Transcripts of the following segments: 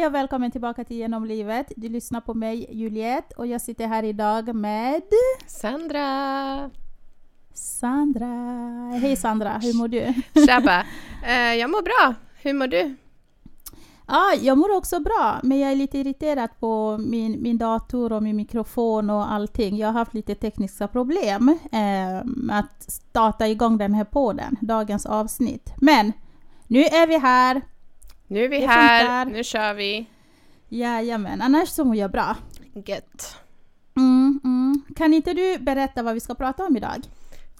Hej och välkommen tillbaka till Genom livet. Du lyssnar på mig, Juliette, och jag sitter här idag med Sandra! Sandra. Hej Sandra, hur mår du? Tjaba! Eh, jag mår bra. Hur mår du? Ja, jag mår också bra, men jag är lite irriterad på min, min dator och min mikrofon och allting. Jag har haft lite tekniska problem eh, med att starta igång den här podden, dagens avsnitt. Men nu är vi här. Nu är vi Det här, funkar. nu kör vi. Jajamän, annars så mår jag bra. Gött. Mm, mm. Kan inte du berätta vad vi ska prata om idag?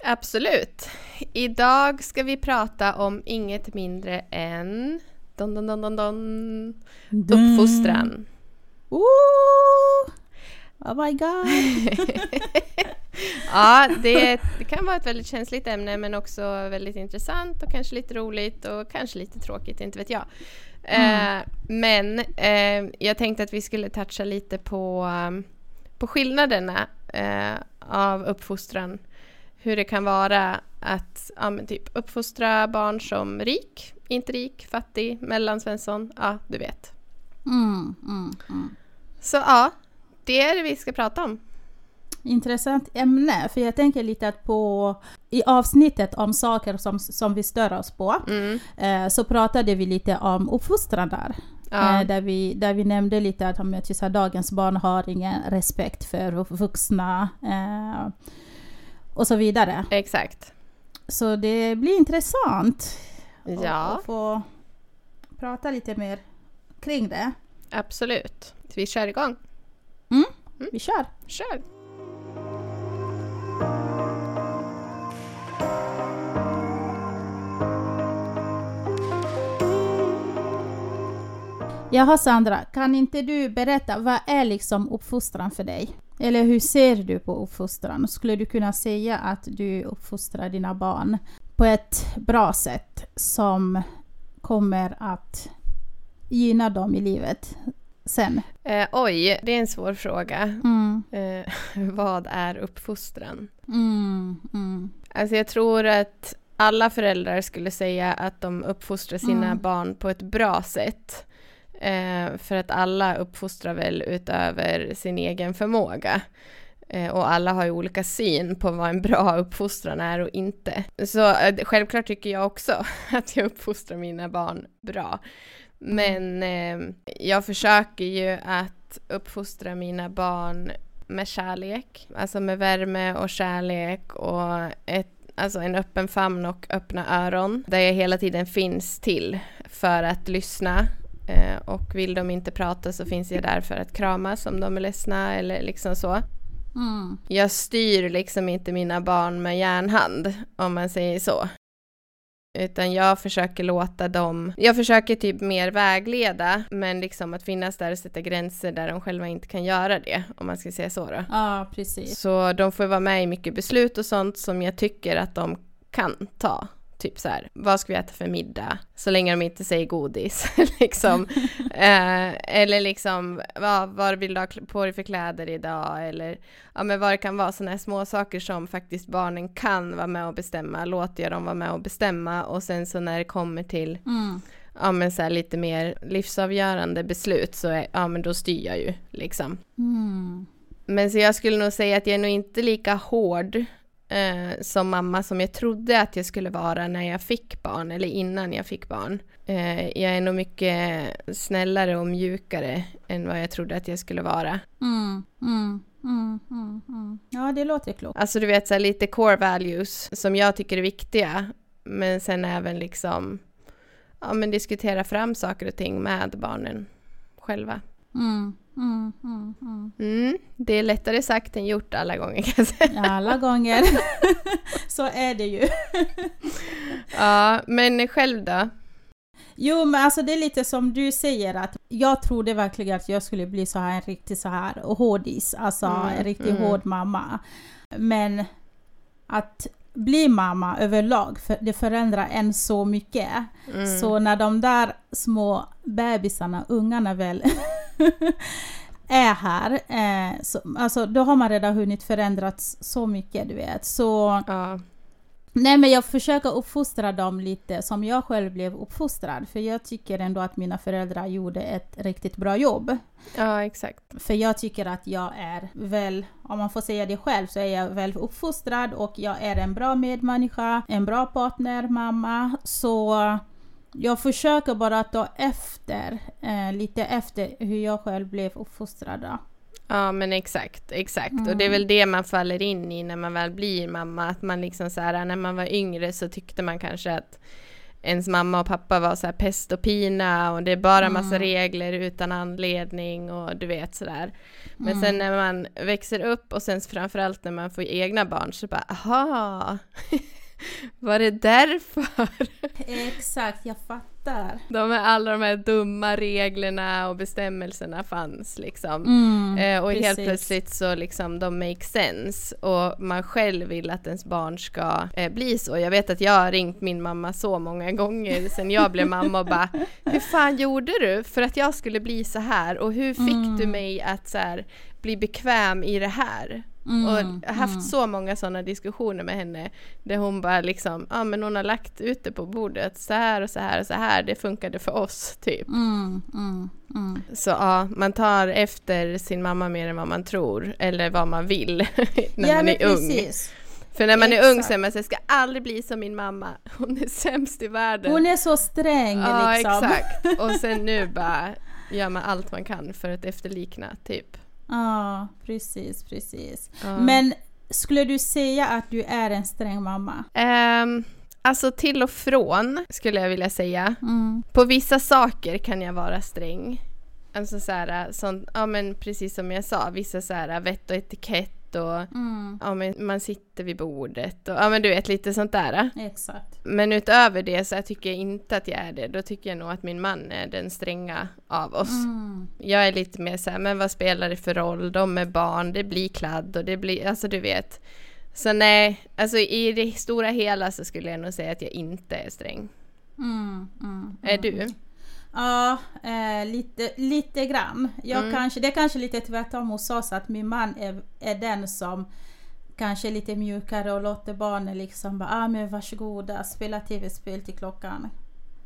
Absolut. Idag ska vi prata om inget mindre än don, don, don, don, don. uppfostran. Ooh! Oh my god! ja, det, det kan vara ett väldigt känsligt ämne men också väldigt intressant och kanske lite roligt och kanske lite tråkigt, inte vet jag. Eh, men eh, jag tänkte att vi skulle toucha lite på, um, på skillnaderna eh, av uppfostran. Hur det kan vara att ja, typ uppfostra barn som rik, inte rik, fattig, mellansvensson, ja du vet. Mm, mm, mm. Så ja, det är det vi ska prata om. Intressant ämne, för jag tänker lite att på i avsnittet om saker som, som vi stör oss på Mm. eh, så pratade vi lite om uppfostran där. Ja. Eh, där, vi, där vi nämnde lite att om jag här, dagens barn har ingen respekt för vuxna eh, och så vidare. Exakt. Så det blir intressant Ja. att få prata lite mer kring det. Absolut. Vi kör igång. Vi kör! Kör! Jaha Sandra, kan inte du berätta, vad är liksom uppfostran för dig? Eller hur ser du på uppfostran? Skulle du kunna säga att du uppfostrar dina barn på ett bra sätt som kommer att gynna dem i livet sen? Eh, oj, det är en svår fråga. Mm, Eh, vad är uppfostran? mm, mm, Alltså jag tror att alla föräldrar skulle säga att de uppfostrar sina Mm. barn på ett bra sätt. Eh, för att alla uppfostrar väl utöver sin egen förmåga. Eh, och alla har ju olika syn på vad en bra uppfostran är och inte. Så eh, självklart tycker jag också att jag uppfostrar mina barn bra. Men eh, jag försöker ju att uppfostra mina barn med kärlek, alltså med värme och kärlek och ett, alltså en öppen famn och öppna öron där jag hela tiden finns till för att lyssna. Eh, och vill de inte prata så finns jag där för att kramas om de är ledsna eller liksom så. mm, Jag styr liksom inte mina barn med järnhand, om man säger så. Utan jag försöker låta dem, jag försöker typ mer vägleda, men liksom att finnas där och sätta gränser där de själva inte kan göra det, om man ska säga så då. Ja, precis. Så de får vara med i mycket beslut och sånt som jag tycker att de kan ta. Typ så här, vad ska vi äta för middag? Så länge de inte säger godis. liksom. eh, eller liksom, vad, vad vill du ha på dig för kläder idag? Eller ja, men vad det kan vara sådana här små saker som faktiskt barnen kan vara med och bestämma. Låter jag dem vara med och bestämma och sen så när det kommer till Mm, ja, men så här lite mer livsavgörande beslut så är, ja, men då styr jag ju liksom. mm, Men så jag skulle nog säga att jag är nog inte lika hård eh, som mamma som jag trodde att jag skulle vara när jag fick barn, eller innan jag fick barn. Eh, jag är nog mycket snällare och mjukare än vad jag trodde att jag skulle vara. mm, mm, mm, mm, mm. Ja, det låter klokt. Alltså du vet så här, lite core values som jag tycker är viktiga, men sen även liksom ja, men diskutera fram saker och ting med barnen själva. Mm, mm, mm, mm. Det är lättare sagt än gjort alla gånger kan jag säga. Alla gånger. Så är det ju. Ja, men själv då? Jo, men alltså det är lite som du säger att jag trodde verkligen att jag skulle bli så här en riktig så här hårdis, alltså Mm, en riktigt mm. hård mamma. Men att bli mamma överlag, för det förändrar en så mycket. Mm. Så när de där små bebisarna, ungarna väl, är här, eh, så, alltså, då har man redan hunnit förändrats så mycket, du vet. Så Ja, Nej men jag försöker uppfostra dem lite som jag själv blev uppfostrad. För jag tycker ändå att mina föräldrar gjorde ett riktigt bra jobb. Ja, exakt. För jag tycker att jag är väl, om man får säga det själv, så är jag väl uppfostrad och jag är en bra medmänniska, en bra partner, mamma. Så jag försöker bara ta efter, eh, lite efter hur jag själv blev uppfostrad. Då. Ja men exakt, exakt. Mm. Och det är väl det man faller in i när man väl blir mamma. Att man liksom så här, när man var yngre så tyckte man kanske att ens mamma och pappa var så här pest och pina och det är bara massa mm. regler utan anledning och du vet sådär. Men mm. sen när man växer upp och sen framförallt när man får egna barn så bara aha var det därför? Exakt, jag fattar. De alla de här dumma reglerna och bestämmelserna fanns liksom. Mm, eh, och precis. helt plötsligt så liksom de make sense och man själv vill att ens barn ska eh, bli så. Jag vet att jag har ringt min mamma så många gånger sen jag blev mamma och bara Hur fan gjorde du för att jag skulle bli så här och hur fick mm. du mig att så här, bli bekväm i det här? Mm, och jag har haft mm. så många sådana diskussioner med henne där hon bara liksom, ja ah, men hon har lagt ut det på bordet så här och så här och så här, det funkade för oss typ. Mm, mm, mm. så ja, man tar efter sin mamma mer än vad man tror eller vad man vill när ja, man är precis. ung. För när man Exakt. är ung så är man så jag ska aldrig bli som min mamma, hon är sämst i världen. Hon är så sträng ja, liksom. exakt. Och sen nu bara gör man allt man kan för att efterlikna typ. Ja, precis, precis. Ja. Men skulle du säga att du är en sträng mamma? Um, alltså till och från skulle jag vilja säga. Mm. På vissa saker kan jag vara sträng. Alltså så här, sånt, ja men precis som jag sa, vissa så här vett och etikett och mm. ja, men man sitter vid bordet och ja men du vet lite sånt där. Exakt. Men utöver det så tycker jag inte att jag är det. Då tycker jag nog att min man är den stränga av oss. Mm. Jag är lite mer så här, men vad spelar det för roll? De är barn, det blir kladd och det blir, alltså du vet. Så nej, alltså i det stora hela så skulle jag nog säga att jag inte är sträng. Mm, mm är du? Ja, eh, lite, lite grann. Jag mm. kanske, det är kanske lite tvärtom hos oss att min man är, är den som kanske är lite mjukare och låter barnen liksom bara ah, men varsågoda spela tv-spel till klockan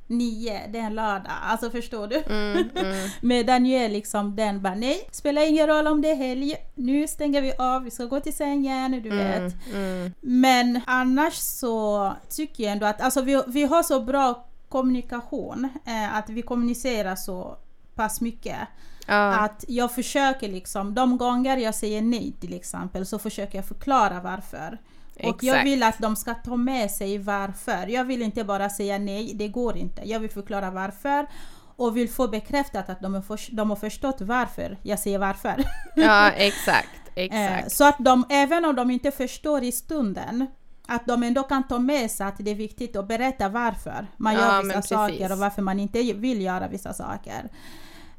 nio, det är en lördag. Alltså förstår du? Mm, mm. Medan jag är liksom den bara nej, spelar ingen roll om det är helg, nu stänger vi av, vi ska gå till sängen, du mm, vet. Mm. Men annars så tycker jag ändå att alltså vi, vi har så bra kommunikation, eh, att vi kommunicerar så pass mycket. Ja. Att jag försöker liksom, de gånger jag säger nej till exempel så försöker jag förklara varför. Exakt. Och jag vill att de ska ta med sig varför. Jag vill inte bara säga nej, det går inte. Jag vill förklara varför och vill få bekräftat att de, för, de har förstått varför jag säger varför. Ja, exakt. exakt. Eh, så att de, även om de inte förstår i stunden, att de ändå kan ta med sig att det är viktigt att berätta varför man gör vissa saker och varför man inte vill göra vissa saker.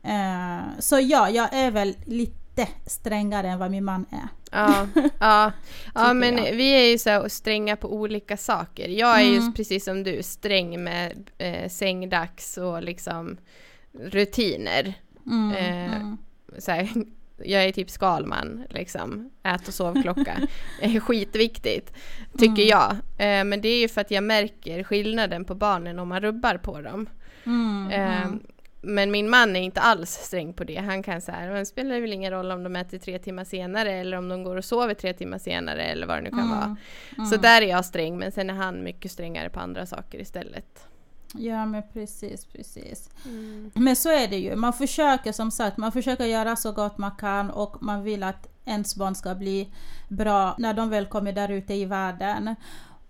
Uh, så ja, jag är väl lite strängare än vad min man är. Ja, ja. ja men jag. vi är ju så stränga på olika saker. Jag är mm. ju precis som du sträng med eh, sängdags och liksom rutiner. Mm, eh, mm. Så här, jag är typ Skalman, liksom. Ät och sovklocka. Det är skitviktigt, tycker mm. jag. Eh, men det är ju för att jag märker skillnaden på barnen om man rubbar på dem. Mm, eh, mm. Men min man är inte alls sträng på det. Han kan säga, det spelar väl ingen roll om de äter tre timmar senare eller om de går och sover tre timmar senare eller vad det nu kan vara. Mm, Så mm. där är jag sträng, men sen är han mycket strängare på andra saker istället. Ja men precis, precis. Mm. Men så är det ju. Man försöker som sagt, man försöker göra så gott man kan och man vill att ens barn ska bli bra när de väl kommer där ute i världen.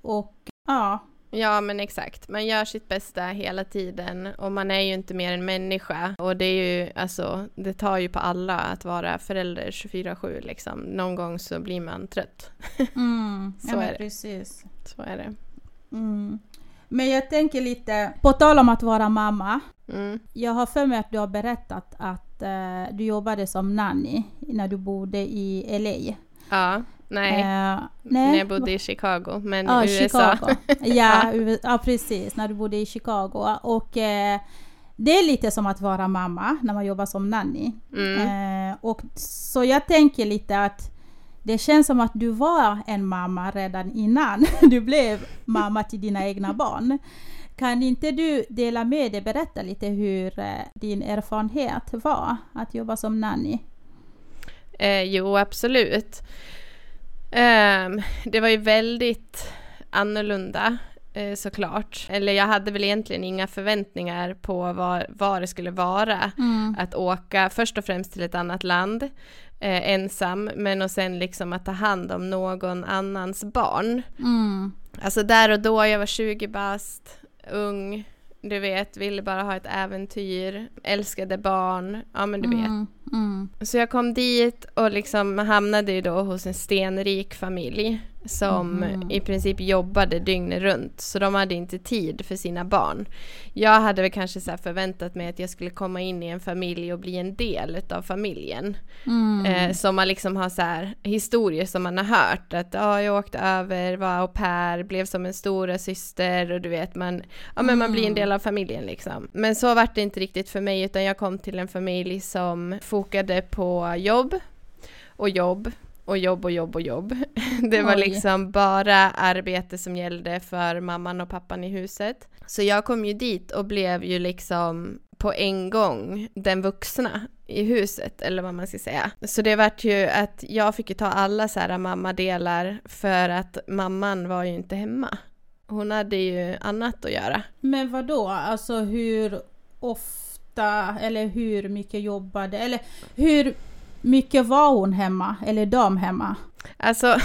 Och ja. Ja men exakt, man gör sitt bästa hela tiden och man är ju inte mer än människa och det är ju alltså, det tar ju på alla att vara förälder 24-7 liksom. Någon gång så blir man trött. Mm, så ja, är det. Precis. Så är det. Mm. Men jag tänker lite, på tal om att vara mamma. Mm. Jag har för mig att du har berättat att uh, du jobbade som nanny när du bodde i LA. Ja, nej. Uh, nej. När jag bodde i Chicago, men ah, USA. Chicago. ja, ja. ja, precis. När du bodde i Chicago. Och uh, det är lite som att vara mamma när man jobbar som nanny. Mm. och så jag tänker lite att det känns som att du var en mamma redan innan du blev mamma till dina egna barn. Kan inte du dela med dig, berätta lite hur eh, din erfarenhet var att jobba som nanny? Eh, jo, absolut. Eh, det var ju väldigt annorlunda såklart. Eller jag hade väl egentligen inga förväntningar på vad, vad det skulle vara mm. att åka först och främst till ett annat land eh, ensam, men och sen liksom att ta hand om någon annans barn. Mm. Alltså där och då, jag var 20 bast, ung, du vet, ville bara ha ett äventyr, älskade barn, ja men du vet. Mm, mm. Så jag kom dit och liksom hamnade ju då hos en stenrik familj som mm. i princip jobbade dygnet runt så de hade inte tid för sina barn. Jag hade väl kanske så förväntat mig att jag skulle komma in i en familj och bli en del av familjen. Mm. Eh, som man liksom har så här historier som man har hört att ah, jag åkte över, var au pair, blev som en stora syster och du vet man, ja men man blir en mm. del av familjen liksom. Men så var det inte riktigt för mig utan jag kom till en familj som fokade på jobb och jobb och jobb och jobb och jobb. Det var Oj. liksom bara arbete som gällde för mamman och pappan i huset. Så jag kom ju dit och blev ju liksom på en gång den vuxna i huset eller vad man ska säga. Så det vart ju att jag fick ju ta alla så här mammadelar för att mamman var ju inte hemma. Hon hade ju annat att göra. Men vad då? alltså hur ofta eller hur mycket jobbade eller hur mycket var hon hemma, eller de hemma? Alltså,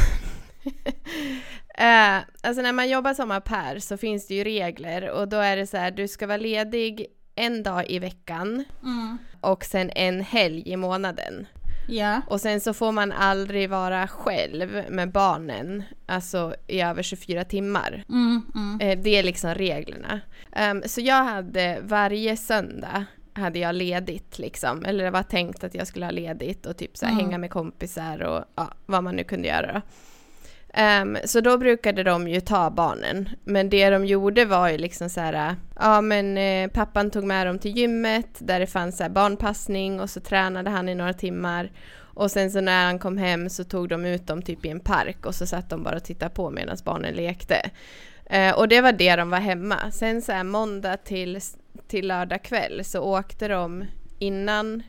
eh, alltså när man jobbar som au pair så finns det ju regler och då är det så här, du ska vara ledig en dag i veckan mm. och sen en helg i månaden. Ja. Och sen så får man aldrig vara själv med barnen, alltså i över 24 timmar. Mm, mm. Eh, det är liksom reglerna. Um, så jag hade varje söndag hade jag ledigt liksom, eller det var tänkt att jag skulle ha ledigt och typ så här, mm. hänga med kompisar och ja, vad man nu kunde göra. Um, så då brukade de ju ta barnen, men det de gjorde var ju liksom så här, ja men eh, pappan tog med dem till gymmet där det fanns så barnpassning och så tränade han i några timmar och sen så när han kom hem så tog de ut dem typ i en park och så satt de bara och tittade på medan barnen lekte. Uh, och det var det de var hemma. Sen så här måndag till till lördag kväll så åkte de innan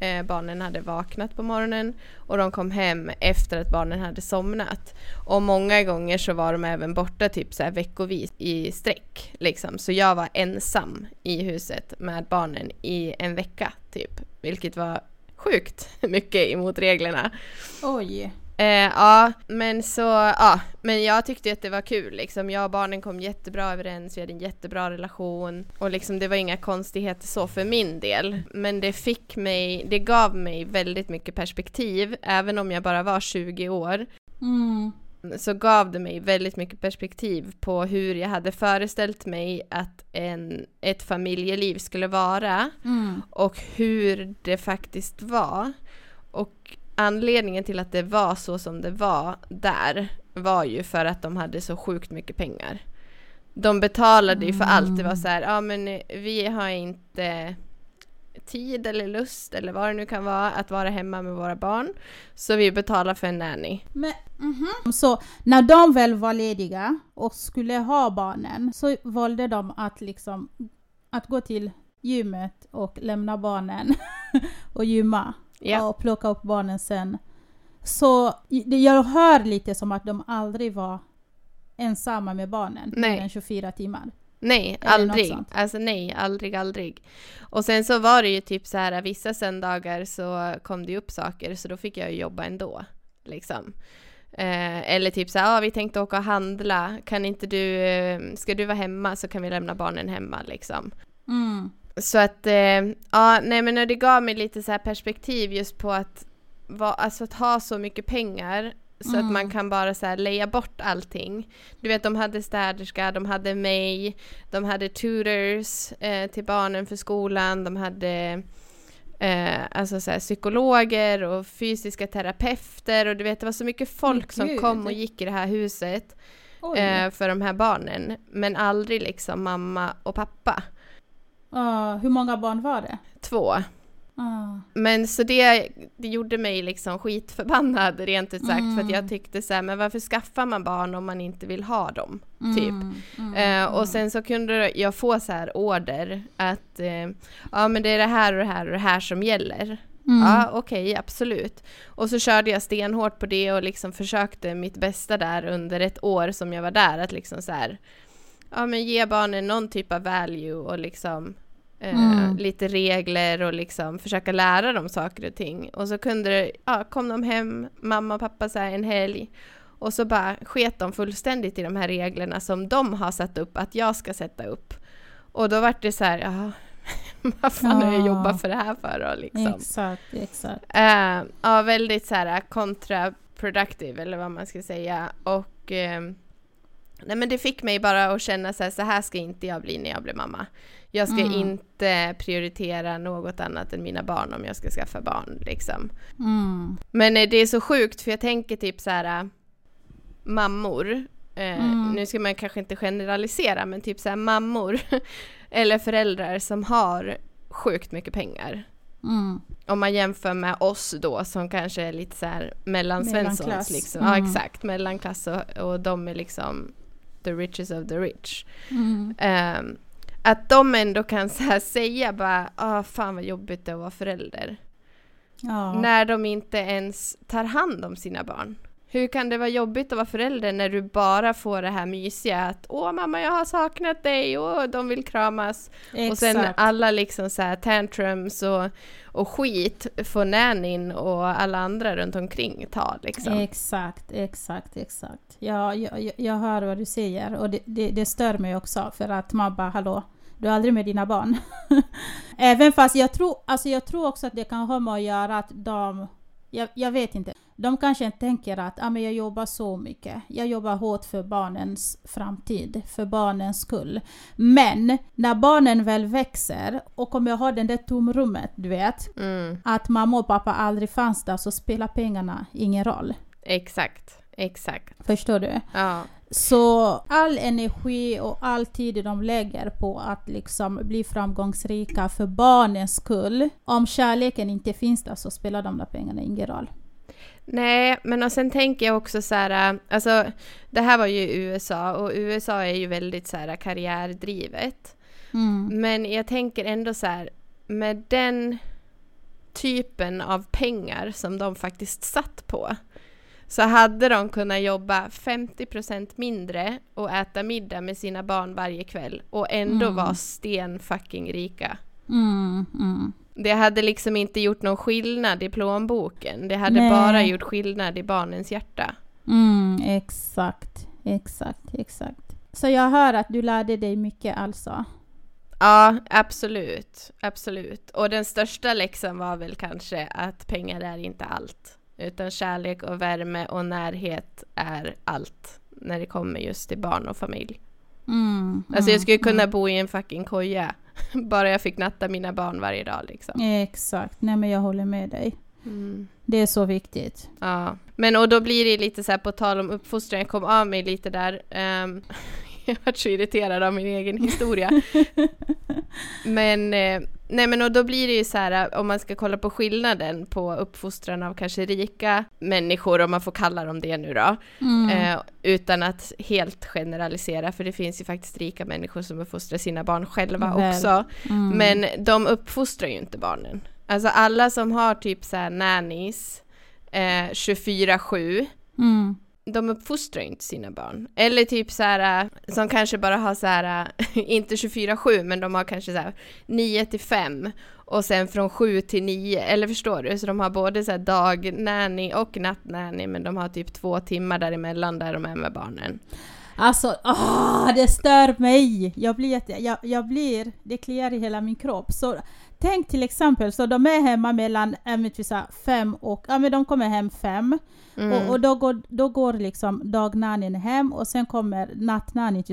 eh, barnen hade vaknat på morgonen och de kom hem efter att barnen hade somnat. Och många gånger så var de även borta typ så här veckovis i sträck. Liksom. Så jag var ensam i huset med barnen i en vecka typ. Vilket var sjukt mycket emot reglerna. Oj. Eh, ja, men så, ja, men jag tyckte att det var kul liksom. Jag och barnen kom jättebra överens, vi hade en jättebra relation och liksom det var inga konstigheter så för min del. Men det fick mig, det gav mig väldigt mycket perspektiv, även om jag bara var 20 år. Mm. Så gav det mig väldigt mycket perspektiv på hur jag hade föreställt mig att en, ett familjeliv skulle vara mm. och hur det faktiskt var. Och anledningen till att det var så som det var där var ju för att de hade så sjukt mycket pengar. De betalade ju för mm. allt. Det var så här, ja men eh, vi har inte tid eller lust eller vad det nu kan vara att vara hemma med våra barn. Så vi betalar för en nanny. Men, mm -hmm. Så när de väl var lediga och skulle ha barnen så valde de att liksom att gå till gymmet och lämna barnen och gymma yeah. och plocka upp barnen sen. Så jag hör lite som att de aldrig var ensamma med barnen nej. mer än 24 timmar. Nej, aldrig. Alltså nej, aldrig, aldrig. Och sen så var det ju typ så här vissa söndagar så kom det upp saker så då fick jag jobba ändå. Liksom. Eh, eller typ så här, ah, vi tänkte åka och handla, kan inte du, eh, ska du vara hemma så kan vi lämna barnen hemma liksom. Mm. Så att, eh, ja, nej men det gav mig lite så perspektiv just på att, va, alltså att ha så mycket pengar så mm. att man kan bara så här leja bort allting. Du vet de hade städerska, de hade mig, de hade tutors eh, till barnen för skolan, de hade eh, alltså så här, psykologer och fysiska terapeuter och du vet det var så mycket folk som kom och gick i det här huset eh, för de här barnen. Men aldrig liksom mamma och pappa. Uh, hur många barn var det? Två. Ah. Men så det, det gjorde mig liksom skitförbannad rent ut sagt för att Mm. jag tyckte så här, men varför skaffar man barn om man inte vill ha dem? Typ. Mm, mm, Eh, och sen så kunde jag få så här order att eh, ja men det är det här och det här och det här som gäller. mm. Ja okej absolut. Och så körde jag stenhårt på det och liksom försökte mitt bästa där under ett år som jag var där att liksom så här ja men ge barnen någon typ av value och liksom eh, Mm. lite regler och liksom försöka lära dem saker och ting. Och så kunde det, ja kom de hem, mamma och pappa så här en helg och så bara sket de fullständigt i de här reglerna som de har satt upp att jag ska sätta upp. Och då var det så här, ja, vad fan har jag Ja. jobbat för det här för då liksom? Exakt, exakt. Eh, ja, väldigt så här kontraproduktiv eller vad man ska säga. Och eh, nej, men det fick mig bara att känna så här, så här ska inte jag bli när jag blir mamma. Jag ska Mm. inte prioritera något annat än mina barn om jag ska skaffa barn liksom. Mm. Men eh, det är så sjukt för jag tänker typ så här mammor. Eh, Mm. Nu ska man kanske inte generalisera men typ så här mammor eller föräldrar som har sjukt mycket pengar Mm. om man jämför med oss då som kanske är lite så här mellansvenssons liksom. Ja Mm. exakt, mellanklass och, och de är liksom the richest of the rich. Mm. Ehm, att de ändå kan så säga bara, ah fan vad jobbigt det är att vara förälder. Ja. När de inte ens tar hand om sina barn. Hur kan det vara jobbigt att vara förälder när du bara får det här mysiga att åh mamma jag har saknat dig, åh de vill kramas. Och sen Exakt. alla liksom så här tantrums och, och skit får nannyn och alla andra runt omkring ta liksom. Exakt, exakt, exakt. Ja, jag, jag, jag hör vad du säger och det, det, det stör mig också för att man bara hallå, du är aldrig med dina barn. Även fast jag tror, alltså jag tror också att det kan ha med att göra att de, jag, jag vet inte, de kanske tänker att ah, men jag jobbar så mycket, jag jobbar hårt för barnens framtid, för barnens skull. Men när barnen väl växer och kommer ha det där tomrummet, du vet, Mm, att mamma och pappa aldrig fanns där så spelar pengarna ingen roll. exakt, exakt. Förstår du? Ja, Så all energi och all tid de lägger på att liksom bli framgångsrika för barnens skull. Om kärleken inte finns där så spelar de där pengarna ingen roll. Nej men och sen tänker jag också så här, alltså det här var ju USA och USA är ju väldigt så här karriärdrivet. Mm. Men jag tänker ändå så här, med den typen av pengar som de faktiskt satt på så hade de kunnat jobba 50% mindre och äta middag med sina barn varje kväll och ändå Mm. vara sten fucking rika. Mm, mm. Det hade liksom inte gjort någon skillnad i plånboken. Det hade Nej. bara gjort skillnad i barnens hjärta. Mm, exakt, exakt, exakt. Så jag hör att du lärde dig mycket alltså. Ja, absolut. Absolut. Och den största läxan var väl kanske att pengar är inte allt. Utan kärlek och värme och närhet är allt. När det kommer just till barn och familj. Mm, Alltså jag mm, skulle kunna mm. bo i en fucking koja. Bara jag fick natta mina barn varje dag liksom. Exakt, nej men jag håller med dig. Mm. Det är så viktigt. Ja, men och då blir det lite så här på tal om uppfostran, jag kom av mig lite där. Ehm, jag vart så irriterad av min egen historia. men, eh, nej men och då blir det ju så här om man ska kolla på skillnaden på uppfostran av kanske rika människor, om man får kalla dem det nu då. Mm. Eh, utan att helt generalisera, för det finns ju faktiskt rika människor som uppfostrar sina barn själva Väl. också. Mm. Men de uppfostrar ju inte barnen. Alltså alla som har typ så här nannies eh, 24-7, Mm de uppfostrar ju inte sina barn. Eller typ så här äh, som kanske bara har så här, äh, inte 24-7, men de har kanske så här 9 till 5 och sen från 7 till 9, eller förstår du? Så de har både så här dagnanny och nattnanny, men de har typ två timmar däremellan där de är med barnen. Alltså, åh, det stör mig! Jag blir, jätte- jag, jag blir, det kliar i hela min kropp. Så tänk till exempel, så de är hemma mellan typ här fem och, ja men de kommer hem fem. Mm. Och, och då går, då går liksom dagnannyn hem och sen kommer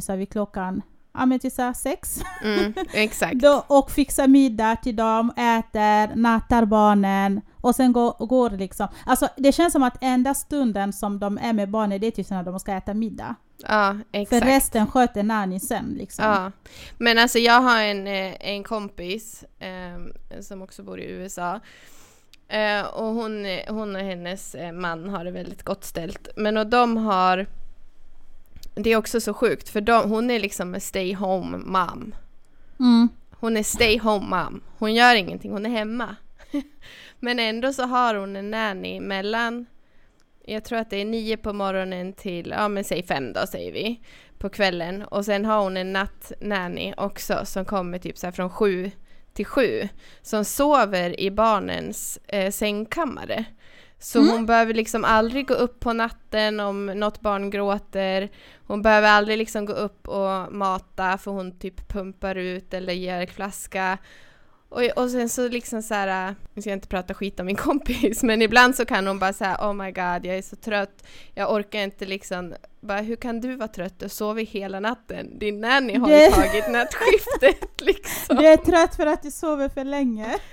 så här vid klockan, ja men till så här sex. Mm, exakt. Då, och fixar middag till dem, äter, nattar barnen Och sen går, går liksom... Alltså det känns som att enda stunden som de är med barnet det är typ när de ska äta middag. Ja, exakt. För resten sköter nanny sen liksom. Ja, men alltså jag har en, eh, en kompis eh, som också bor i USA. Eh, och hon, hon och hennes eh, man har det väldigt gott ställt. Men och de har... Det är också så sjukt för de, hon är liksom en stay home mom. Mm. Hon är stay home mom. Hon gör ingenting, hon är hemma. Men ändå så har hon en nanny mellan, jag tror att det är nio på morgonen till, ja men säg fem då säger vi, på kvällen. Och sen har hon en nattnanny också som kommer typ så från sju till sju. Som sover i barnens eh, sängkammare. Så Mm. hon behöver liksom aldrig gå upp på natten om något barn gråter. Hon behöver aldrig liksom gå upp och mata för hon typ pumpar ut eller ger flaska. Och, och sen så liksom så här, nu ska jag inte prata skit om min kompis, men ibland så kan hon bara säga oh my god, jag är så trött, jag orkar inte liksom, bara hur kan du vara trött och sova hela natten? Din nanny har ju tagit nattskiftet liksom. Du är trött för att du sover för länge.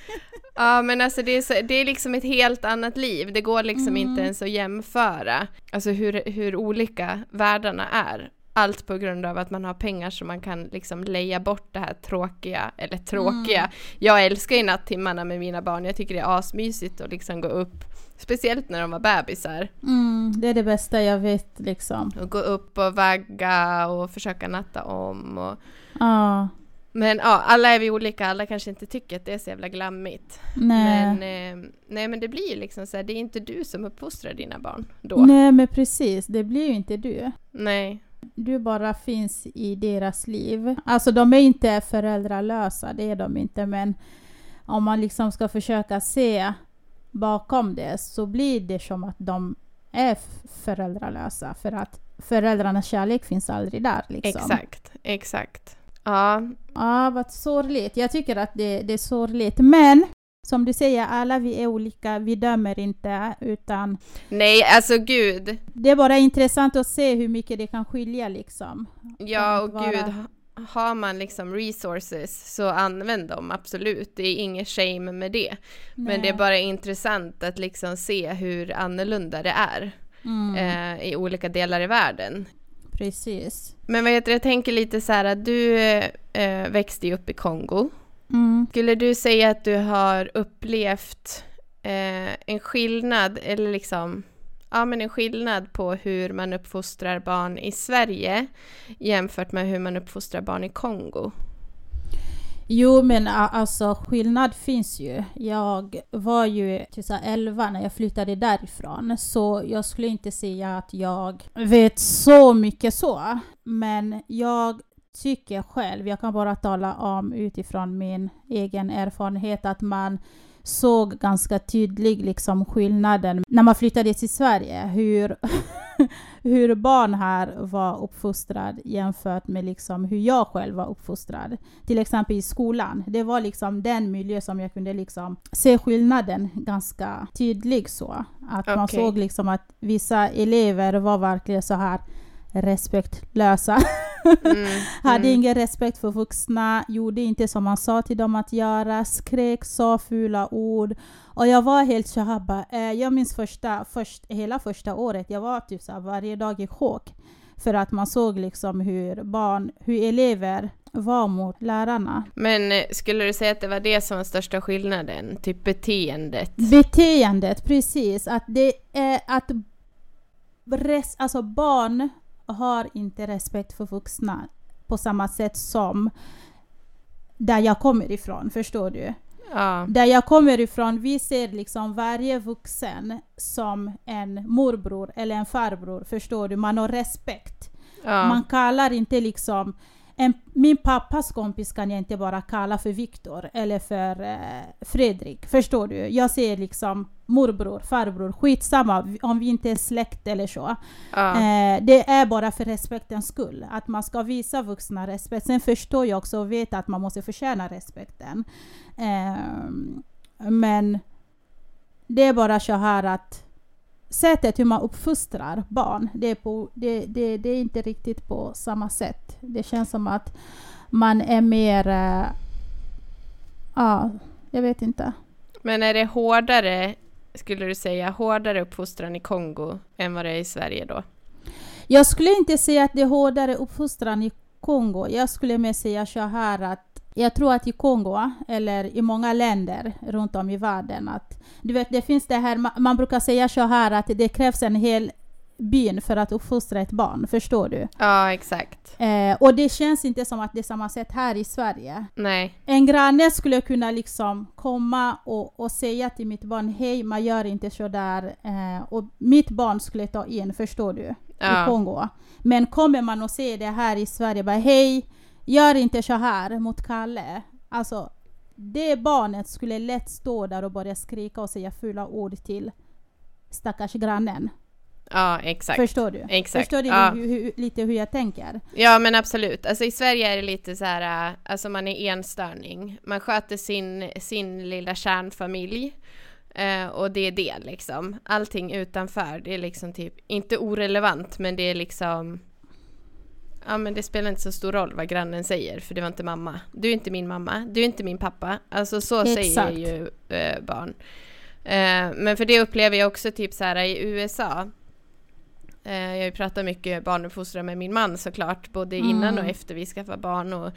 Ja men alltså det är, så, det är liksom ett helt annat liv, det går liksom Mm. inte ens att jämföra. Alltså hur, hur olika världarna är. Allt på grund av att man har pengar så man kan liksom leja bort det här tråkiga, eller tråkiga. Mm. Jag älskar ju nattimmarna med mina barn, jag tycker det är asmysigt att liksom gå upp, speciellt när de var bebisar, Mm, det är det bästa jag vet liksom. och gå upp och vagga och försöka natta om. Och, Ja, men ja, alla är vi olika, alla kanske inte tycker att det är så jävla glammigt. nej. Men, eh, nej men det blir ju liksom så här, det är inte du som uppfostrar dina barn då. Nej men precis, det blir ju inte du. Nej. Du bara finns i deras liv. Alltså de är inte föräldralösa, det är de inte, men om man liksom ska försöka se bakom det så blir det som att de är föräldralösa för att föräldrarnas kärlek finns aldrig där. Liksom. Exakt, exakt. Ja, Ja, vad sorgligt. Jag tycker att det, det är sorgligt. Men som du säger, alla vi är olika, vi dömer inte, utan nej alltså gud. det är bara intressant att se hur mycket det kan skilja liksom. Ja och gud, vara- ha- har man liksom resources så använd dem absolut. Det är ingen shame med det. Men det är Nej. bara intressant att liksom se hur annorlunda det är Mm, eh, i olika delar i världen. precis. Men vad heter jag tänker lite så här att du eh, växte ju upp i Kongo. Mm. Skulle du säga att du har upplevt eh, en skillnad, eller liksom, ja men en skillnad på hur man uppfostrar barn i Sverige jämfört med hur man uppfostrar barn i Kongo? Jo, men alltså skillnad finns ju. Jag var ju typ så här 11 när jag flyttade därifrån, så jag skulle inte säga att jag vet så mycket så. Men jag tycker själv, jag kan bara tala om utifrån min egen erfarenhet, att man såg ganska tydlig liksom skillnaden när man flyttade till Sverige, hur, hur barn här var uppfostrad jämfört med liksom hur jag själv var uppfostrad till exempel i skolan. Det var liksom den miljö som jag kunde liksom se skillnaden ganska tydlig så. Att man Okej. såg liksom att vissa elever var verkligen så här respektlösa. Mm, Hade ingen respekt för vuxna, gjorde inte som man sa till dem att göra, skrek, sa fula ord. Och jag var helt bara, eh, jag minns första, först, hela första året, jag var typ så varje dag i chock. För att man såg liksom hur barn, hur elever var mot lärarna. Men eh, skulle du säga att det var det som var största skillnaden? Typ beteendet? Beteendet, precis. Att det är att res, alltså barn har inte respekt för vuxna på samma sätt som där jag kommer ifrån, förstår du? Ja, Där jag kommer ifrån, vi ser liksom varje vuxen som en morbror eller en farbror, förstår du? Man har respekt. ja, Man kallar inte liksom... En, min pappas kompis kan jag inte bara kalla för Viktor eller för eh, Fredrik. Förstår du? Jag ser liksom morbror, farbror, skitsamma om vi inte är släkt eller så. ja. Eh, det är bara för respektens skull. Att man ska visa vuxna respekt. Sen förstår jag också och vet att man måste förtjäna respekten. Ehm, men det är bara så här att sättet hur man uppfostrar barn, det är, på, det, det, det är inte riktigt på samma sätt. Det känns som att man är mer... eh, Ja, jag vet inte. Men är det hårdare, skulle du säga, hårdare uppfostran i Kongo än vad det är i Sverige då? Jag skulle inte säga att det är hårdare uppfostran i Kongo. Jag skulle mer säga så här att jag tror att i Kongo, eller i många länder runt om i världen, att du vet, det finns det här, man brukar säga så här att det krävs en hel byn för att uppfostra ett barn, förstår du? Ja, exakt. Eh, och det känns inte som att det är samma sätt här i Sverige. Nej. En granne skulle kunna liksom komma och, och säga till mitt barn, hej, man gör inte så där. Eh, och mitt barn skulle ta in, förstår du? Ja. I Kongo. Men kommer man och säger det här i Sverige, bara hej, gör inte så här mot Kalle. Alltså, det barnet skulle lätt stå där och börja skrika och säga fula ord till stackars grannen. Ja, exakt. Förstår du? Exakt. Förstår du ja. hur, hur, lite hur jag tänker? Ja, men absolut. Alltså i Sverige är det lite så här, äh, alltså man är enstörning. Man sköter sin, sin lilla kärnfamilj. Eh, och det är det liksom. Allting utanför, det är liksom typ, inte orelevant, men det är liksom Ja men det spelar inte så stor roll vad grannen säger för det var inte mamma. Du är inte min mamma, du är inte min pappa. Alltså så Exakt. säger ju eh, barn. Eh, men för det upplever jag också typ så här i USA. Eh, jag har ju pratat mycket barnuppfostran med min man såklart, både innan Mm. och efter vi skaffade barn och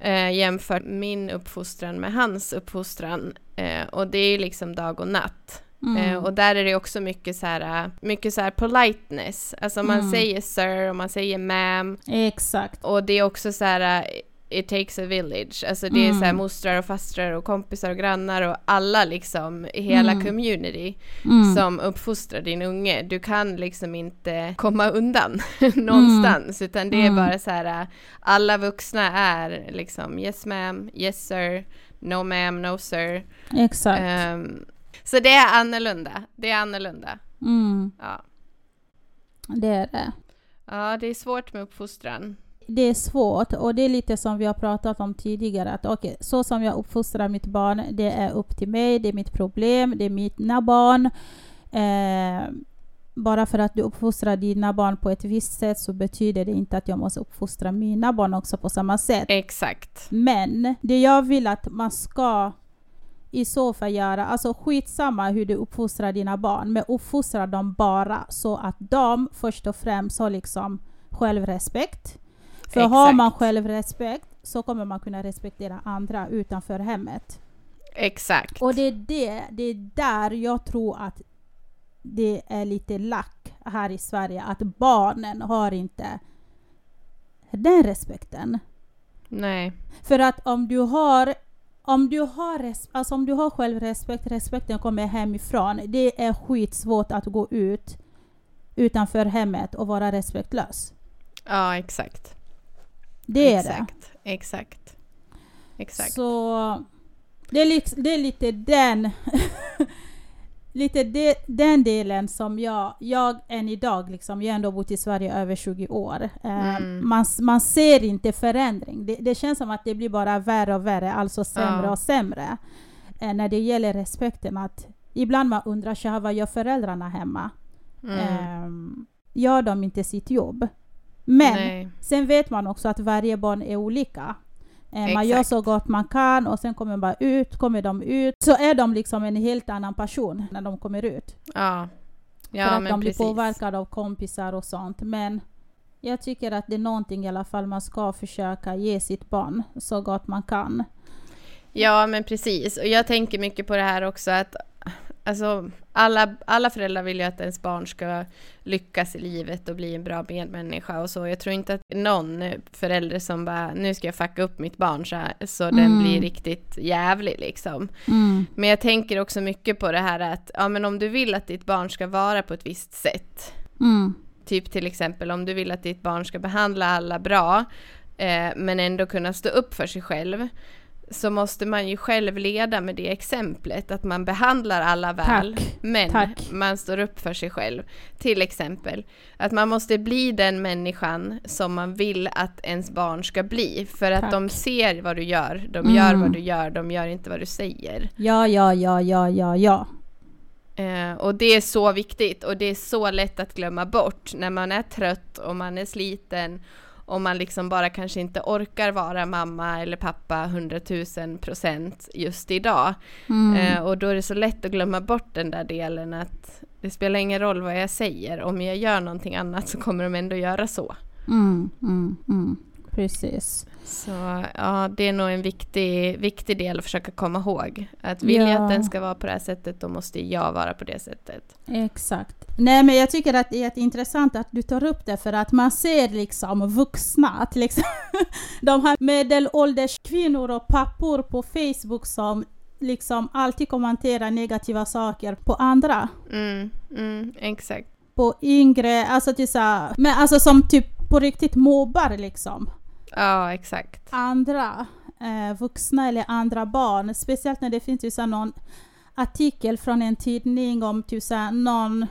eh, jämfört min uppfostran med hans uppfostran. Eh, och det är ju liksom dag och natt. Mm. Eh, och där är det också mycket så här, mycket så här politeness. Alltså man Mm. säger sir och man säger ma'am. Exakt. Och det är också så här, it takes a village. Alltså det är så här Mm. mostrar och fastrar och kompisar och grannar och alla liksom i hela Mm. community Mm. som uppfostrar din unge. Du kan liksom inte komma undan någonstans utan det är Mm. bara så här alla vuxna är liksom yes ma'am, yes sir, no ma'am, no sir. Exakt. Ehm, så det är annorlunda. Det är annorlunda. Mm. Ja. Det är det. ja, det är svårt med uppfostran. Det är svårt och det är lite som vi har pratat om tidigare att okej, så som jag uppfostrar mitt barn, det är upp till mig, det är mitt problem, det är mina barn. Eh, bara för att du uppfostrar dina barn på ett visst sätt så betyder det inte att jag måste uppfostra mina barn också på samma sätt. Exakt. Men det jag vill att man ska i så fall göra, alltså skitsamma hur du uppfostrar dina barn, men uppfostra dem bara så att de först och främst har liksom självrespekt. För har man Exakt. självrespekt så kommer man kunna respektera andra utanför hemmet. Exakt. Och det är, det, det är där jag tror att det är lite lack här i Sverige, att barnen har inte den respekten. Nej. För att om du har om du har, res- alltså om du har självrespekt, respekten kommer hemifrån. Det är skitsvårt att gå ut utanför hemmet och vara respektlös. Ja, exakt. Det är det. exakt. Exakt. Exakt. Så det är, liksom, det är lite den lite de, den delen som jag, jag än idag, liksom, jag har ändå bott i Sverige över 20 år. Eh, Mm. man, man ser inte förändring. Det, det känns som att det blir bara värre och värre, alltså sämre Ja. och sämre. Eh, när det gäller respekten. att Ibland man undrar här, vad gör föräldrarna hemma? Mm. Eh, gör de inte sitt jobb? Men Nej. Sen vet man också att varje barn är olika. Eh, man gör så gott man kan och sen kommer man ut, kommer de ut så är de liksom en helt annan person när de kommer ut. Ja. Ja, för att men de blir precis. påverkade av kompisar och sånt. Men jag tycker att det är någonting i alla fall man ska försöka ge sitt barn så gott man kan. Ja, men precis. Och jag tänker mycket på det här också att alltså, alla, alla föräldrar vill ju att ens barn ska lyckas i livet och bli en bra medmänniska och så. Jag tror inte att någon förälder som bara, nu ska jag fucka upp mitt barn så, här, så den Mm. blir riktigt jävlig liksom. Mm. Men jag tänker också mycket på det här att, ja men om du vill att ditt barn ska vara på ett visst sätt, Mm. Typ till exempel om du vill att ditt barn ska behandla alla bra eh, men ändå kunna stå upp för sig själv så måste man ju själv leda med det exemplet att man behandlar alla väl Tack. men Tack. man står upp för sig själv. Till exempel att man måste bli den människan som man vill att ens barn ska bli för att Tack. de ser vad du gör, de Mm. gör vad du gör, de gör inte vad du säger. Ja, ja, ja, ja, ja, ja. Eh, och det är så viktigt och det är så lätt att glömma bort när man är trött och man är sliten om man liksom bara kanske inte orkar vara mamma eller pappa hundratusen procent just idag. Mm. Eh, och då är det så lätt att glömma bort den där delen att det spelar ingen roll vad jag säger, om jag gör någonting annat så kommer de ändå göra så. Mm, mm, mm. Precis. Så ja, det är nog en viktig, viktig del att försöka komma ihåg. Att vill jag Ja. att den ska vara på det här sättet, då måste jag vara på det sättet. Exakt. Nej men jag tycker att det är intressant att du tar upp det för att man ser liksom vuxna, till exempel de här medelålders kvinnor och pappor på Facebook som liksom alltid kommenterar negativa saker på andra. Mm, mm, exakt. På yngre, alltså till så här, men alltså som typ på riktigt mobbar liksom Ja, exakt. andra eh, vuxna eller andra barn. Speciellt när det finns ju så någon artikel från en tidning om typ så någon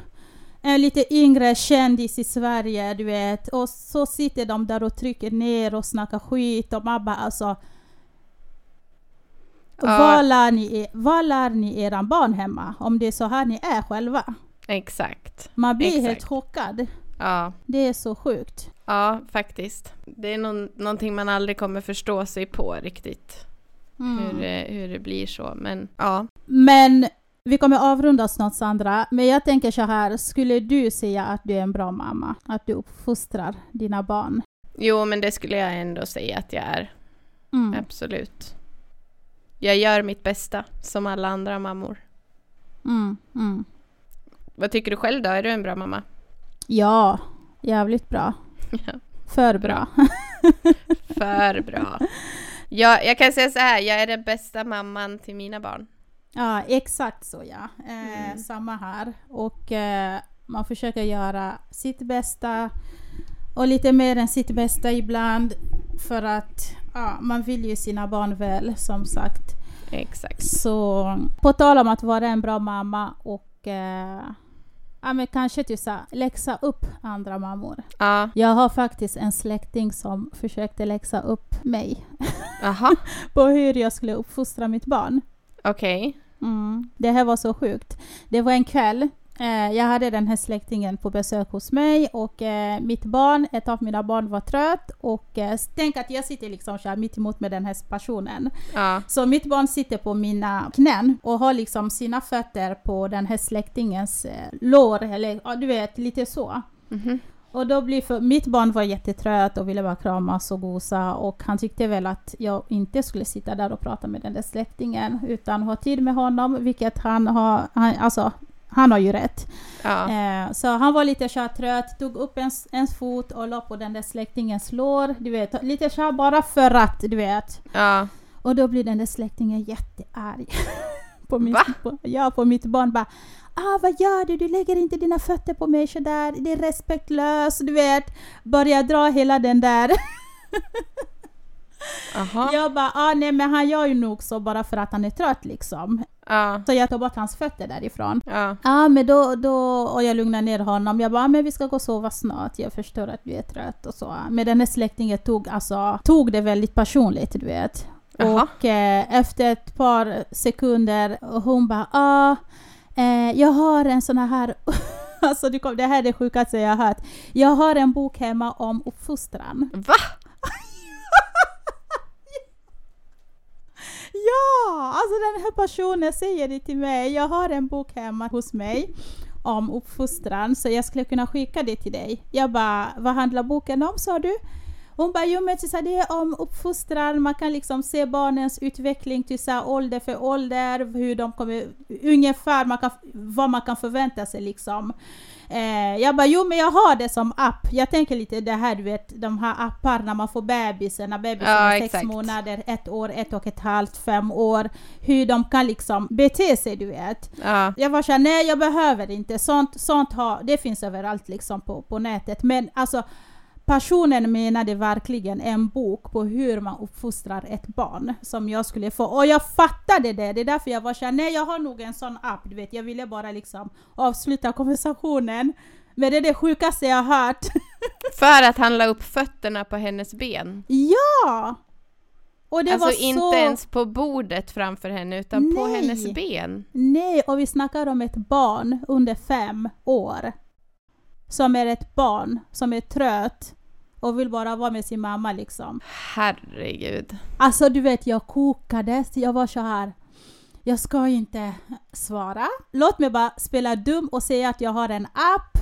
en lite yngre kändis i Sverige, du vet. Och så sitter de där och trycker ner och snackar skit och man bara alltså Ja. vad, lär ni, vad lär ni eran barn hemma? Om det är så här ni är själva. Exakt. Man blir Exakt. helt chockad. Ja, Det är så sjukt. ja faktiskt. Det är någon, någonting man aldrig kommer förstå sig på riktigt. Mm. Hur, det, hur det blir så. Men ja, Men vi kommer avrunda snart Sandra, men jag tänker så här, skulle du säga att du är en bra mamma? Att du uppfostrar dina barn? jo men det skulle jag ändå säga att jag är. Mm. Absolut. Jag gör mitt bästa, som alla andra mammor. Mm. Mm. Vad tycker du själv då? Är du en bra mamma? Ja, jävligt bra. Ja. För bra. För bra. Ja, jag kan säga så här, jag är den bästa mamman till mina barn. Ja, exakt så ja. Eh, Mm. Samma här. Och eh, man försöker göra sitt bästa och lite mer än sitt bästa ibland. För att ja, man vill ju sina barn väl, som sagt. Exakt. Så på tal om att vara en bra mamma och eh, ja, men kanske typ så läxa upp andra mammor. Ja, Jag har faktiskt en släkting som försökte läxa upp mig på hur jag skulle uppfostra mitt barn. okej. Mm. Det här var så sjukt. Det var en kväll. Eh, jag hade den här släktingen på besök hos mig och eh, mitt barn, ett av mina barn var trött och eh, tänk att jag sitter liksom så här mitt emot med den här personen. Ja, Så mitt barn sitter på mina knän och har liksom sina fötter på den här släktingens eh, lår, eller ja, du vet, lite så. mhm. Och då blir för, mitt barn var jättetrött och ville bara kramas och gosa och han tyckte väl att jag inte skulle sitta där och prata med den där släktingen utan ha tid med honom, vilket han har, han, alltså han har ju rätt. ja, Eh, så han var lite så här trött, tog upp ens, ens fot och la på den där släktingens lår, du vet, lite här bara för att, du vet. ja. Och då blir den där släktingen jättearg. på, på, ja, på mitt barn bara Ah, vad gör du? Du lägger inte dina fötter på mig sådär. Det är respektlöst, du vet. Börjar dra hela den där. Aha. Jag bara, ah, nej men han gör ju nog så bara för att han är trött liksom. Ja, Så jag tar bort hans fötter därifrån. ja, Ja, men då, då, och jag lugnar ner honom. Jag bara, ah, men vi ska gå och sova snart. Jag förstår att du är trött och så. Men den här släktingen tog, alltså, tog det väldigt personligt, du vet. Jaha. Och eh, efter ett par sekunder, och hon bara, ah, eh, jag har en sån här, alltså du kom, det här är det sjukaste jag har hört. Jag har en bok hemma om uppfostran. Va? Ja, alltså den här personen säger det till mig. Jag har en bok hemma hos mig om uppfostran så jag skulle kunna skicka det till dig. Jag bara, vad handlar boken om sa du? Hon bara, jo men så det är om uppfostran, man kan liksom se barnens utveckling till så ålder för ålder, hur de kommer, ungefär man kan, vad man kan förvänta sig liksom. Eh, jag bara, jo men jag har det som app. Jag tänker lite det här, du vet, de här appar när man får bebisen, när bebisen Ja, är sex exakt. månader, ett år, ett och ett halvt, fem år. Hur de kan liksom bete sig, du vet. Ja, Jag var såhär, nej jag behöver inte, sånt, sånt har, det finns överallt liksom på, på nätet. Men alltså, personen menade verkligen en bok på hur man uppfostrar ett barn som jag skulle få. Och jag fattade det, det är därför jag var såhär, nej jag har nog en sån app, du vet. Jag ville bara liksom avsluta konversationen. Men det är det sjukaste jag har hört. för att han la upp fötterna på hennes ben. ja! Och det alltså var inte så... ens på bordet framför henne utan på Nej. hennes ben. Nej, och vi snackar om ett barn under fem år. Som är ett barn som är trött och vill bara vara med sin mamma liksom. Herregud. Alltså du vet, jag kokade, så jag var så här. Jag ska inte svara. Låt mig bara spela dum och säga att jag har en app.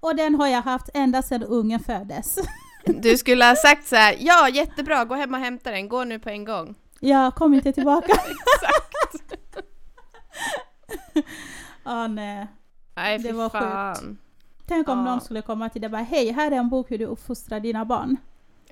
Och den har jag haft ända sedan ungen föddes. Du skulle ha sagt så här, ja jättebra, gå hem och hämta den, gå nu på en gång. Jag kom inte tillbaka. Exakt. Ja, nej. Nej, Det fy var fan. Tänk om Ja. någon skulle komma till dig och bara hej, här är en bok hur du uppfostrar dina barn.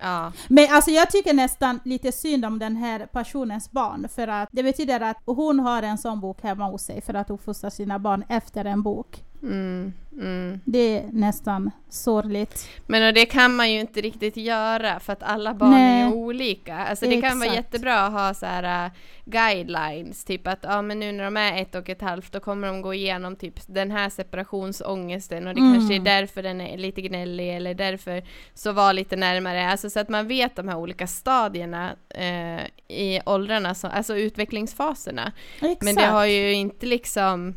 Ja. Men alltså jag tycker nästan lite synd om den här personens barn för att det betyder att hon har en sån bok hemma hos sig för att uppfostra sina barn efter en bok. Mm, mm. Det är nästan sorgligt. Men och det kan man ju inte riktigt göra för att alla barn Nej. är ju olika. Alltså det kan vara jättebra att ha så här uh, guidelines, typ att ja men nu när de är ett och ett halvt då kommer de gå igenom typ den här separationsångesten och det Mm. kanske är därför den är lite gnällig eller därför så var lite närmare. Alltså så att man vet de här olika stadierna eh, i åldrarna, så, alltså utvecklingsfaserna. Exakt. Men det har ju inte liksom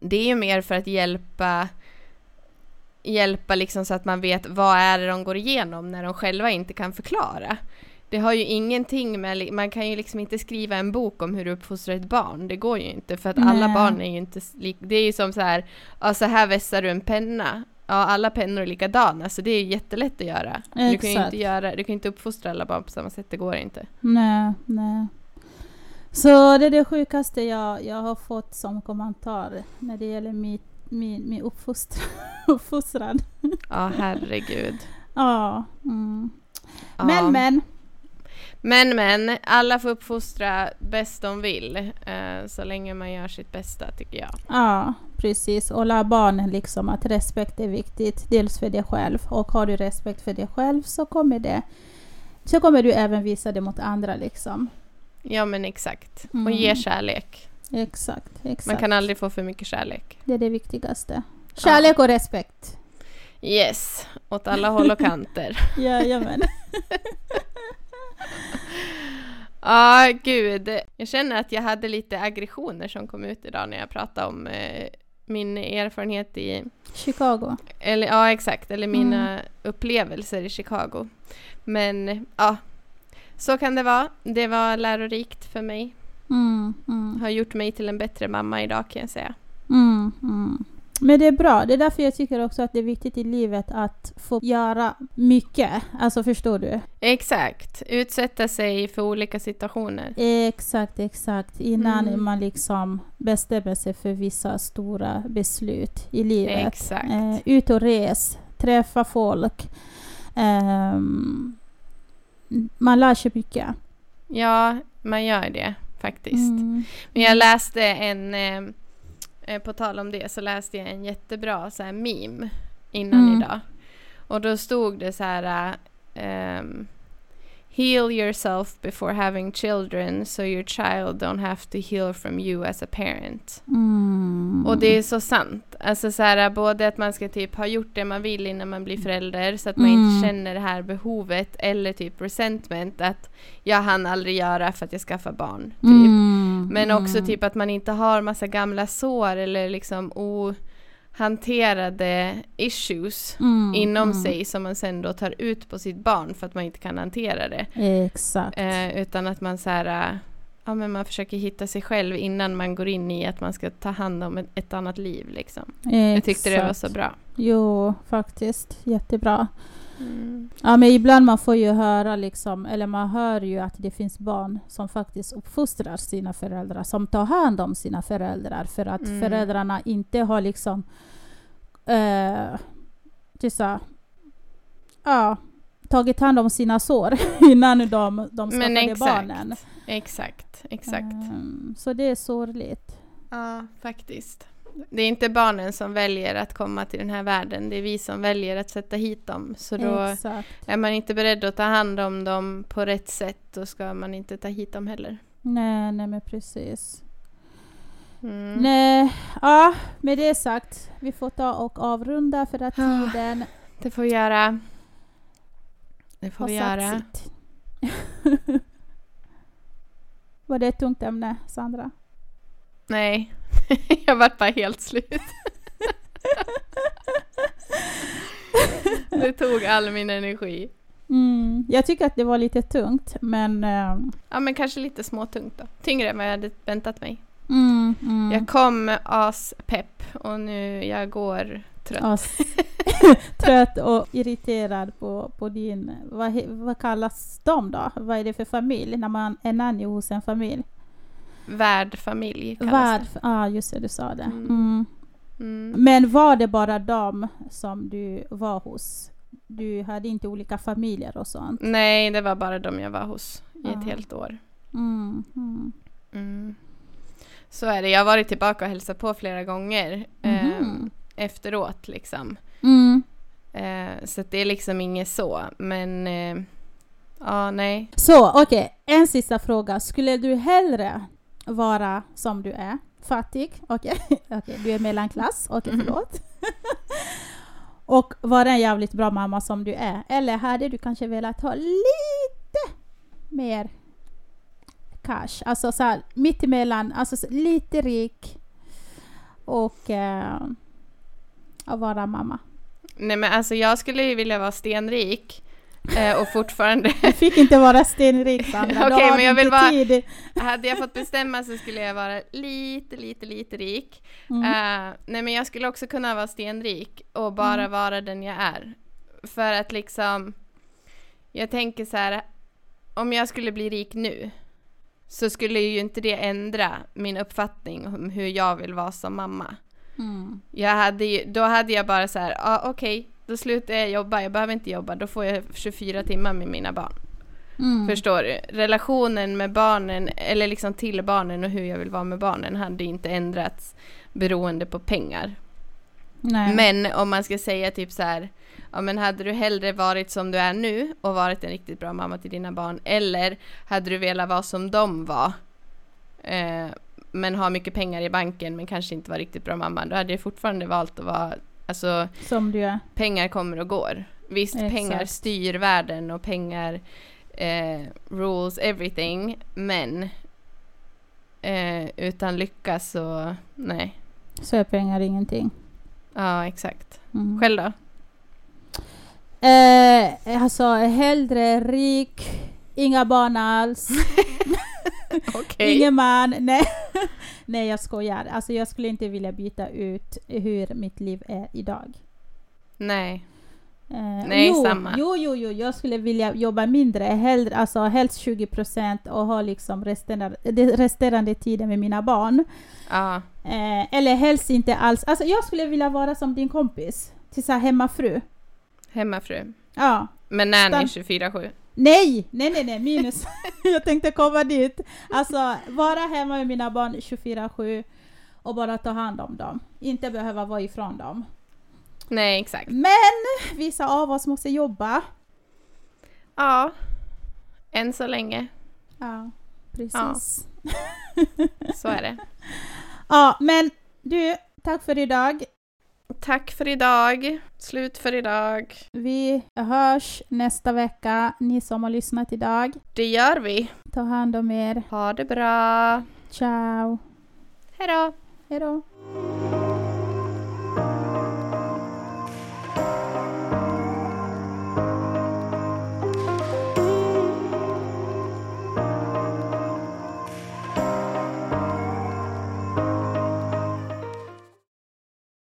Det är ju mer för att hjälpa Hjälpa liksom så att man vet vad är det de går igenom när de själva inte kan förklara. Det har ju ingenting med, man kan ju liksom inte skriva en bok om hur du uppfostrar ett barn. Det går ju inte för att alla Nej. barn är ju inte Det är ju som så här, ja så här vässar du en penna. Ja alla pennor är likadana så det är ju jättelätt att göra. Du kan ju Exakt. inte göra, du kan inte uppfostra alla barn på samma sätt, det går inte. Nej, nej. Så det är det sjukaste jag, jag har fått som kommentar när det gäller min, min, min uppfostran. uppfostran. Ja herregud. Ja. Mm. Ja. Men men. Men men, alla får uppfostra bäst de vill. Eh, så länge man gör sitt bästa tycker jag. Ja, precis. Och lära barnen liksom att respekt är viktigt. Dels för dig själv. Och har du respekt för dig själv så kommer det så kommer du även visa det mot andra liksom. Ja men exakt. Mm. Och ge kärlek. Exakt, exakt. Man kan aldrig få för mycket kärlek. Det är det viktigaste. Kärlek och respekt. Yes, åt alla håll och kanter. Jajamän. Ja, gud. Jag känner att jag hade lite aggressioner som kom ut idag när jag pratade om eh, min erfarenhet i Chicago. Eller ja, exakt. Eller mina Mm. upplevelser i Chicago. Men ja, så kan det vara. Det var lärorikt för mig. Mm, mm, Har gjort mig till en bättre mamma idag kan jag säga. mm, mm. Men det är bra. Det är därför jag tycker också att det är viktigt i livet att få göra mycket. Alltså förstår du? Exakt. Utsätta sig för olika situationer. Exakt, exakt. Innan Mm. man liksom bestämmer sig för vissa stora beslut i livet. Exakt. Eh, ut och res, träffa folk. Ehm, man lär sig mycket. Ja, man gör det faktiskt. Mm. Men jag läste en, eh, eh, på tal om det, så läste jag en jättebra så här meme innan Mm. idag. Och då stod det så här eh, ehm, Heal yourself before having children so your child don't have to heal from you as a parent. Mm. Och det är så sant. Alltså så här, både att man ska typ ha gjort det man vill innan man blir förälder så att man Mm. inte känner det här behovet eller typ resentment att jag hann aldrig göra för att jag skaffar barn. Typ. Mm, Men också mm. typ att man inte har massa gamla sår eller liksom ohanterade issues Mm, inom mm. sig som man sen då tar ut på sitt barn för att man inte kan hantera det. Exakt. Eh, utan att man så här, ja men man försöker hitta sig själv innan man går in i att man ska ta hand om ett, ett annat liv liksom. Jag tyckte det var så bra. Jo, faktiskt. Jättebra. Mm. Ja, men ibland man får ju höra liksom, eller man hör ju att det finns barn som faktiskt uppfostrar sina föräldrar, som tar hand om sina föräldrar för att Mm. föräldrarna inte har liksom eh, till så, ja, tagit hand om sina sår innan de, de skaffade Men exakt. barnen. Exakt, exakt. Ehm, så det är sorgligt. Ja, faktiskt. Det är inte barnen som väljer att komma till den här världen, det är vi som väljer att sätta hit dem. Så då Exakt. är man inte beredd att ta hand om dem på rätt sätt, då ska man inte ta hit dem heller. Nej, nej men precis. Mm. Nej, ja, med det sagt, vi får ta och avrunda för att Ja. tiden Det får vi göra. Det får vi göra. Var det ett tungt ämne, Sandra? Nej, jag vart bara helt slut. Det tog all min energi. Mm, jag tycker att det var lite tungt, men... eh, Ja, men kanske lite småtungt då. Tyngre än vad jag hade väntat mig. mm, mm. Jag kom aspepp och nu jag går trött. As- trött och irriterad på, på din... Vad, vad kallas de då? Vad är det för familj? När man är nanny hos en familj? Värdfamilj kallas Värd... det. Ja, ah, just det, du sa det. Mm. Mm. Mm. Men var det bara dem som du var hos? Du hade inte olika familjer och sånt? Nej, det var bara de jag var hos i ett helt år. Mm, mm. Så är det. Jag har varit tillbaka och hälsat på flera gånger ehm, efteråt liksom. Eh, så det är liksom inget så. Men eh, ja, nej. Så, okej. En sista fråga. Skulle du hellre vara som du är? Fattig? Okej, Okej, du är mellanklass. Okej, Mhm. förlåt. och vara en jävligt bra mamma som du är. Eller hade du kanske velat ha lite mer cash? Alltså så här, mittemellan, alltså så- lite rik och eh, att vara mamma. Nej men alltså jag skulle ju vilja vara stenrik och fortfarande Du fick inte vara stenrik Sandra. Har men jag vill vara- tid. Hade jag fått bestämma så skulle jag vara lite, lite, lite rik. Mm. Eh, nej men jag skulle också kunna vara stenrik och bara Mm. vara den jag är. För att liksom, jag tänker så här, om jag skulle bli rik nu så skulle ju inte det ändra min uppfattning om hur jag vill vara som mamma. Mm. Jag hade ju, då hade jag bara så här, ah, okej, då slutar jag jobba, jag behöver inte jobba, då får jag 24 timmar med mina barn. Mm. Förstår du? Relationen med barnen, eller liksom till barnen och hur jag vill vara med barnen hade inte ändrats beroende på pengar. Nej. Men om man ska säga typ så här, ja men hade du hellre varit som du är nu och varit en riktigt bra mamma till dina barn eller hade du velat vara som de var eh, men ha mycket pengar i banken men kanske inte vara riktigt bra mamma då hade jag fortfarande valt att vara, alltså Som du är. pengar kommer och går. Visst, Exakt. pengar styr världen och pengar eh, rules everything, men eh, utan lycka så nej. Så är pengar ingenting. Ja, exakt. Mm. Själv då? Eh, alltså hellre rik, inga barn alls, ingen man. Nej. Nej, jag skojar. Alltså jag skulle inte vilja byta ut hur mitt liv är idag. Nej. Eh, Nej, jo, samma. Jo, jo, jo, jag skulle vilja jobba mindre, hellre, alltså helst 20 procent och ha liksom resterande, resterande tiden med mina barn. Ja. Eh, eller helst inte alls. Alltså jag skulle vilja vara som din kompis, till så hemmafru. Hemmafru. Ja. Men nanny Stan- 24-7. Nej, nej, nej, nej, minus. jag tänkte komma dit. Alltså vara hemma med mina barn 24-7 och bara ta hand om dem. Inte behöva vara ifrån dem. Nej, exakt. Men vissa av oss måste jobba. Ja. Än så länge. Ja, precis. Så är det. Ja, men du, tack för idag. Tack för idag. Slut för idag. Vi hörs nästa vecka, ni som har lyssnat idag. Det gör vi. Ta hand om er. Ha det bra. Ciao. Hej då. Hej då.